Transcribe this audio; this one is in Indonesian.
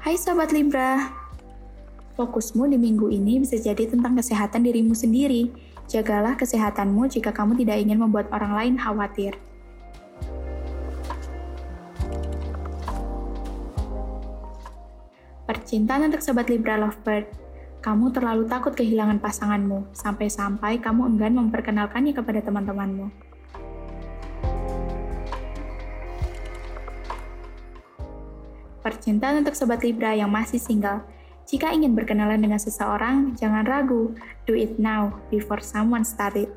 Hai Sobat Libra, fokusmu di minggu ini bisa jadi tentang kesehatan dirimu sendiri. Jagalah kesehatanmu jika kamu tidak ingin membuat orang lain khawatir. Percintaan untuk Sobat Libra Lovebird, kamu terlalu takut kehilangan pasanganmu, sampai-sampai kamu enggan memperkenalkannya kepada teman-temanmu. Percintaan untuk Sobat Libra yang masih single. Jika ingin berkenalan dengan seseorang, jangan ragu. Do it now, before someone started.